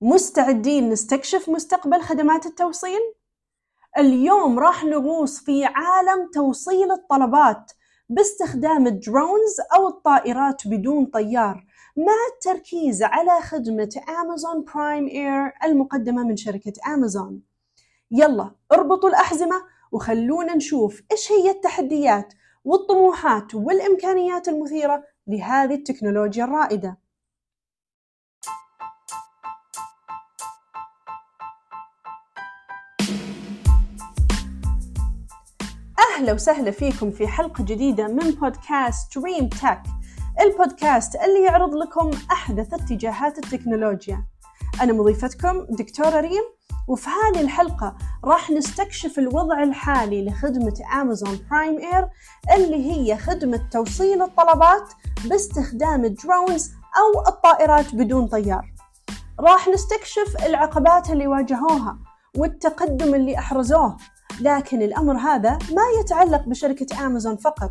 مستعدين نستكشف مستقبل خدمات التوصيل؟ اليوم راح نغوص في عالم توصيل الطلبات باستخدام ال drones أو الطائرات بدون طيار مع التركيز على خدمة أمازون Prime Air المقدمة من شركة أمازون يلا اربطوا الأحزمة وخلونا نشوف إيش هي التحديات والطموحات والإمكانيات المثيرة لهذه التكنولوجيا الرائدة أهلا وسهلا فيكم في حلقة جديدة من بودكاست Dream Tech البودكاست اللي يعرض لكم أحدث اتجاهات التكنولوجيا. أنا مضيفتكم دكتورة ريم وفي هذه الحلقة راح نستكشف الوضع الحالي لخدمة أمازون Prime Air اللي هي خدمة توصيل الطلبات باستخدام ال drones أو الطائرات بدون طيار. راح نستكشف العقبات اللي واجهوها والتقدم اللي أحرزوه لكن الأمر هذا ما يتعلق بشركة أمازون فقط.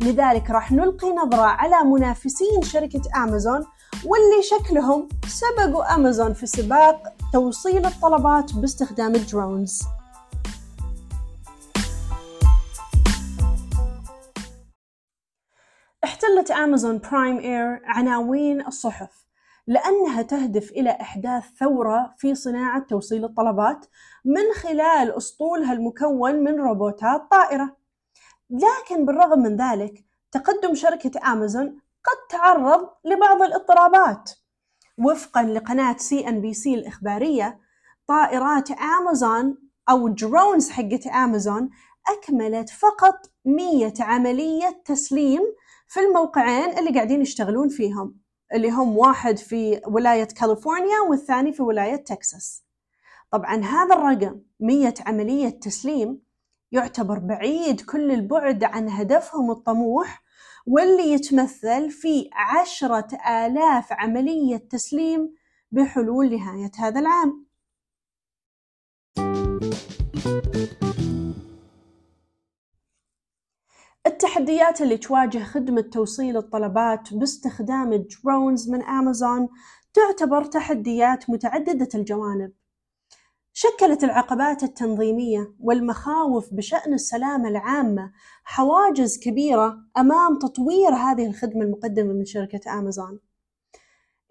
لذلك راح نلقي نظرة على منافسين شركة أمازون واللي شكلهم سبقوا أمازون في سباق توصيل الطلبات باستخدام ال drones. احتلت أمازون Prime Air عناوين الصحف. لأنها تهدف إلى إحداث ثورة في صناعة توصيل الطلبات من خلال أسطولها المكون من روبوتات طائرة. لكن بالرغم من ذلك تقدم شركة أمازون قد تعرض لبعض الاضطرابات. وفقا لقناة CNBC الإخبارية طائرات أمازون أو drones حقت أمازون أكملت فقط 100 عملية تسليم في الموقعين اللي قاعدين يشتغلون فيهم. اللي هم واحد في ولاية كاليفورنيا والثاني في ولاية تكساس. طبعا هذا الرقم 100 عملية تسليم يعتبر بعيد كل البعد عن هدفهم الطموح واللي يتمثل في عشرة آلاف عملية تسليم بحلول نهاية هذا العام. التحديات اللي تواجه خدمة توصيل الطلبات باستخدام الدرونز من أمازون تعتبر تحديات متعددة الجوانب شكلت العقبات التنظيمية والمخاوف بشأن السلامة العامة حواجز كبيرة أمام تطوير هذه الخدمة المقدمة من شركة أمازون.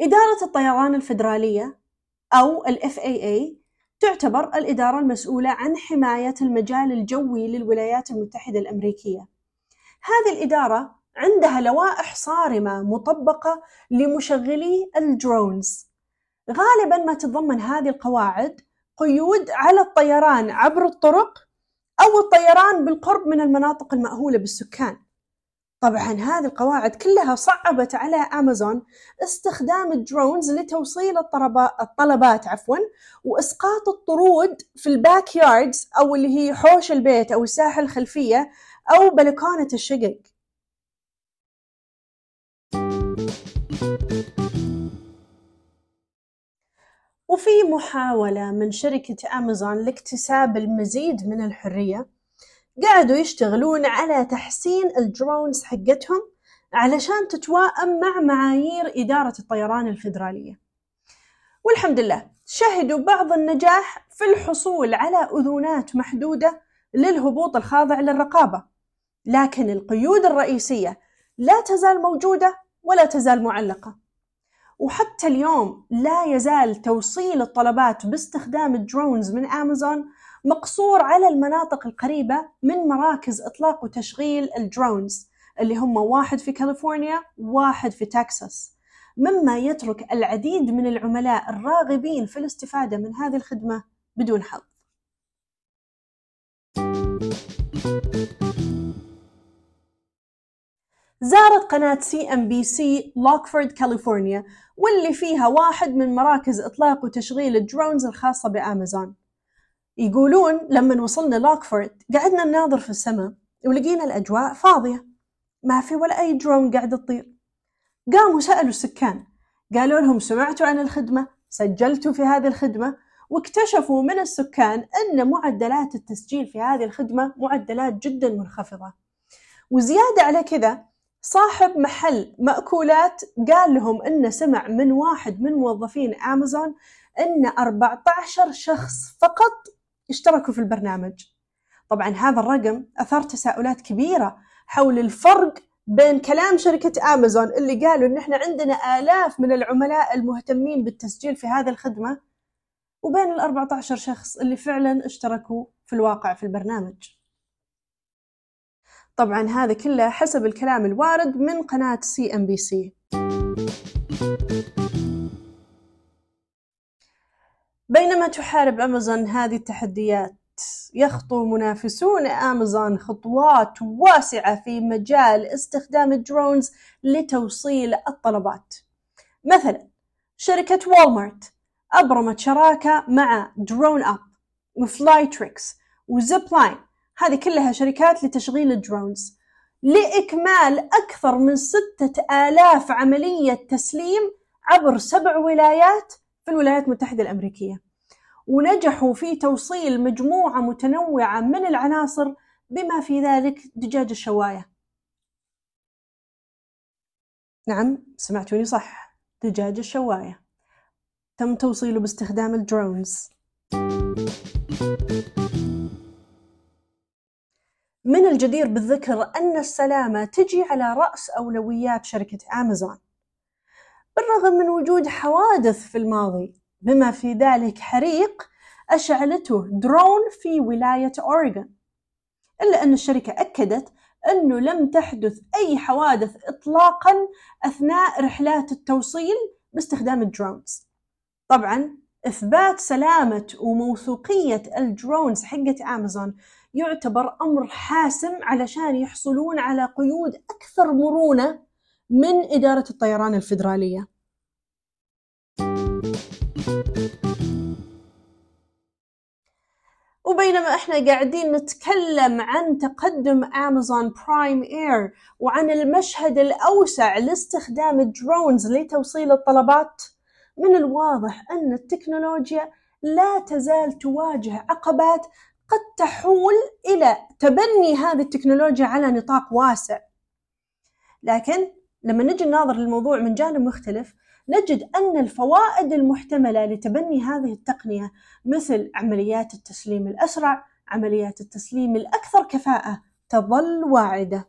إدارة الطيران الفيدرالية أو ال FAA تعتبر الإدارة المسؤولة عن حماية المجال الجوي للولايات المتحدة الأمريكية. هذه الإدارة عندها لوائح صارمة مطبقة لمشغلي ال drones. غالبا ما تتضمن هذه القواعد قيود على الطيران عبر الطرق أو الطيران بالقرب من المناطق المأهولة بالسكان طبعا هذه القواعد كلها صعبت على أمازون استخدام ال drones لتوصيل الطلبات عفوا وإسقاط الطرود في ال backyards أو اللي هي حوش البيت أو الساحة الخلفية أو بلكونة الشقق. وفي محاولة من شركة أمازون لاكتساب المزيد من الحرية قعدوا يشتغلون على تحسين الدرونز حقتهم علشان تتوائم مع معايير إدارة الطيران الفيدرالية. والحمد لله شهدوا بعض النجاح في الحصول على أذونات محدودة للهبوط الخاضع للرقابة لكن القيود الرئيسية لا تزال موجودة ولا تزال معلقة. وحتى اليوم لا يزال توصيل الطلبات باستخدام ال drones من أمازون مقصور على المناطق القريبة من مراكز إطلاق وتشغيل ال drones اللي هم واحد في كاليفورنيا وواحد في تكساس. مما يترك العديد من العملاء الراغبين في الاستفادة من هذه الخدمة بدون حظ. زارت قناة CNBC لوكفورد كاليفورنيا واللي فيها واحد من مراكز إطلاق وتشغيل ال drones الخاصة بأمازون. يقولون لما وصلنا لوكفورد قعدنا نناظر في السماء ولقينا الأجواء فاضية ما في ولا أي درون قاعد تطير. قاموا سألوا السكان قالوا لهم سمعتوا عن الخدمة سجلتوا في هذه الخدمة واكتشفوا من السكان أن معدلات التسجيل في هذه الخدمة معدلات جدا منخفضة. وزيادة على كذا صاحب محل مأكولات قال لهم إنه سمع من واحد من موظفين أمازون إن 14 شخص فقط اشتركوا في البرنامج. طبعا هذا الرقم أثار تساؤلات كبيرة حول الفرق بين كلام شركة أمازون اللي قالوا إن إحنا عندنا آلاف من العملاء المهتمين بالتسجيل في هذه الخدمة وبين ال 14 شخص اللي فعلا اشتركوا في الواقع في البرنامج. طبعا هذا كله حسب الكلام الوارد من قناة CNBC بينما تحارب أمازون هذه التحديات يخطو منافسو أمازون خطوات واسعة في مجال استخدام ال drones لتوصيل الطلبات. مثلا شركة Walmart أبرمت شراكة مع DroneUp و Flytrex و Zipline هذه كلها شركات لتشغيل ال drones. لإكمال أكثر من ستة آلاف عملية تسليم عبر سبع ولايات في الولايات المتحدة الأمريكية. ونجحوا في توصيل مجموعة متنوعة من العناصر بما في ذلك دجاج الشواية. نعم سمعتوني صح. دجاج الشواية. تم توصيله باستخدام الدرونز. من الجدير بالذكر أن السلامة تجي على رأس أولويات شركة أمازون. بالرغم من وجود حوادث في الماضي بما في ذلك حريق أشعلته درون في ولاية أوريغون. إلا أن الشركة أكدت أنه لم تحدث أي حوادث إطلاقا أثناء رحلات التوصيل باستخدام ال drones. طبعا إثبات سلامة وموثوقية ال drones حقة أمازون يعتبر أمر حاسم علشان يحصلون على قيود أكثر مرونة من إدارة الطيران الفيدرالية؟ وبينما إحنا قاعدين نتكلم عن تقدم Amazon Prime Air وعن المشهد الأوسع لاستخدام ال drones لتوصيل الطلبات من الواضح أن التكنولوجيا لا تزال تواجه عقبات قد تحول إلى تبني هذه التكنولوجيا على نطاق واسع. لكن لما نجي نناظر الموضوع من جانب مختلف نجد أن الفوائد المحتملة لتبني هذه التقنية مثل عمليات التسليم الأسرع، عمليات التسليم الأكثر كفاءة تظل واعدة.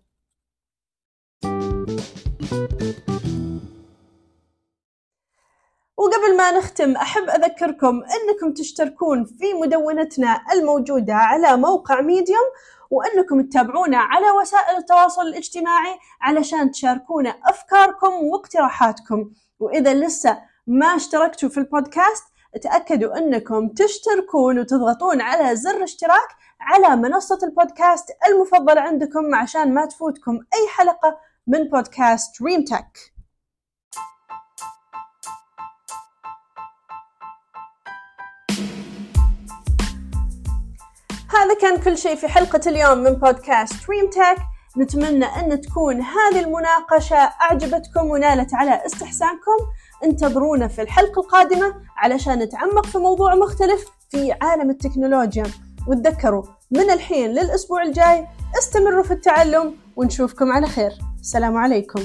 وقبل ما نختم أحب أذكركم أنكم تشتركون في مدونتنا الموجودة على موقع ميديوم وأنكم تتابعونا على وسائل التواصل الاجتماعي علشان تشاركونا أفكاركم واقتراحاتكم. وإذا لسه ما اشتركتوا في البودكاست تأكدوا أنكم تشتركون وتضغطون على زر اشتراك على منصة البودكاست المفضلة عندكم عشان ما تفوتكم أي حلقة من بودكاست دريم تك كان كل شيء في حلقة اليوم من بودكاست دريم تك نتمنى أن تكون هذه المناقشة أعجبتكم ونالت على استحسانكم. انتظرونا في الحلقة القادمة علشان نتعمق في موضوع مختلف في عالم التكنولوجيا. وتذكروا من الحين للأسبوع الجاي استمروا في التعلم ونشوفكم على خير. السلام عليكم.